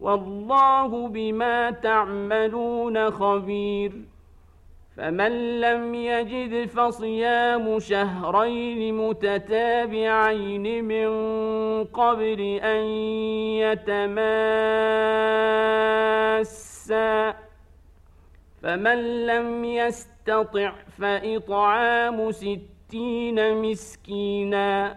والله بما تعملون خبير. فمن لم يجد فصيام شهرين متتابعين من قبل أن يتماسا. فمن لم يستطع فإطعام ستين مسكينا.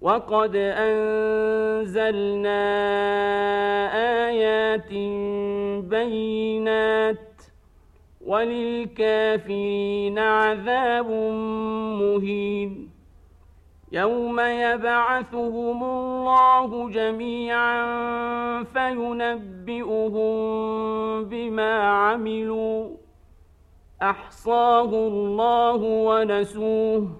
وقد أنزلنا آيات بينات وللكافرين عذاب مهين يوم يبعثهم الله جميعا فينبئهم بما عملوا أحصاه الله ونسوه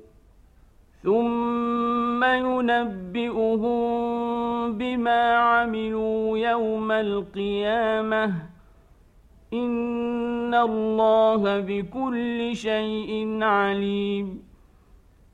ثم ينبئهم بما عملوا يوم القيامة إن الله بكل شيء عليم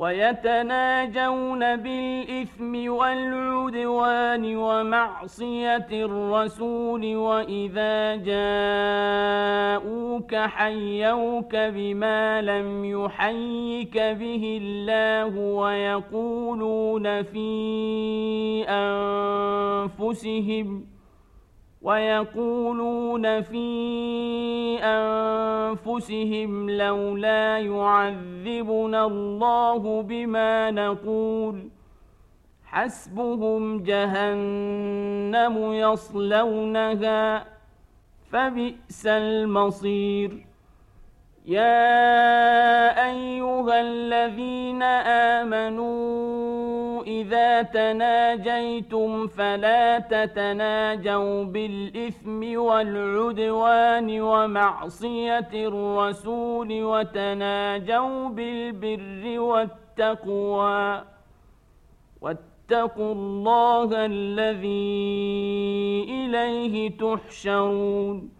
ويتناجون بالإثم والعدوان ومعصية الرسول وإذا جاءوك حيوك بما لم يحيك به الله ويقولون في أنفسهم ۖ ويقولون في أنفسهم لولا يعذبنا الله بما نقول حسبهم جهنم يصلونها فبئس المصير. يا أيها الذين آمنوا إذا تناجيتم فلا تتناجوا بالإثم والعدوان ومعصية الرسول وتناجوا بالبر والتقوى. واتقوا الله الذي إليه تحشرون.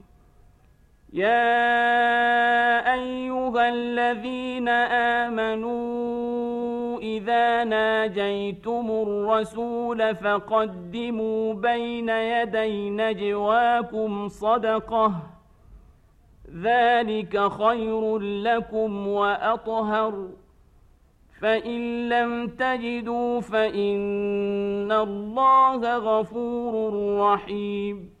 يا ايها الذين امنوا اذا ناجيتم الرسول فقدموا بين يدي نجواكم صدقه ذلك خير لكم واطهر فإن لم تجدوا فإن الله غفور رحيم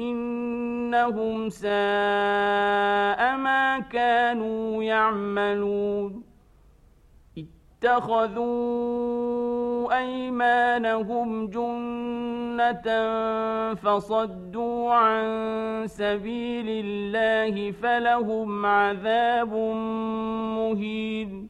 إنهم ساء ما كانوا يعملون. اتخذوا أيمانهم جنة فصدوا عن سبيل الله فلهم عذاب مهين.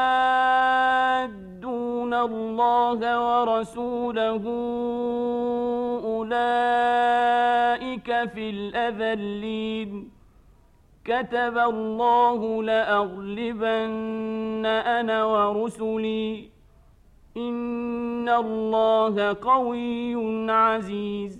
يطيعون الله ورسوله أولئك في الأذلين كتب الله لأغلبن أنا ورسلي إن الله قوي عزيز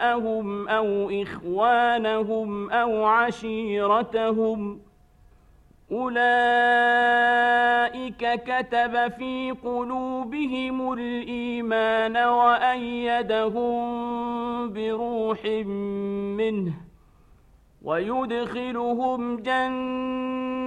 أبناءهم أو إخوانهم أو عشيرتهم ۖ أولئك كتب في قلوبهم الإيمان وأيدهم بروح منه ويدخلهم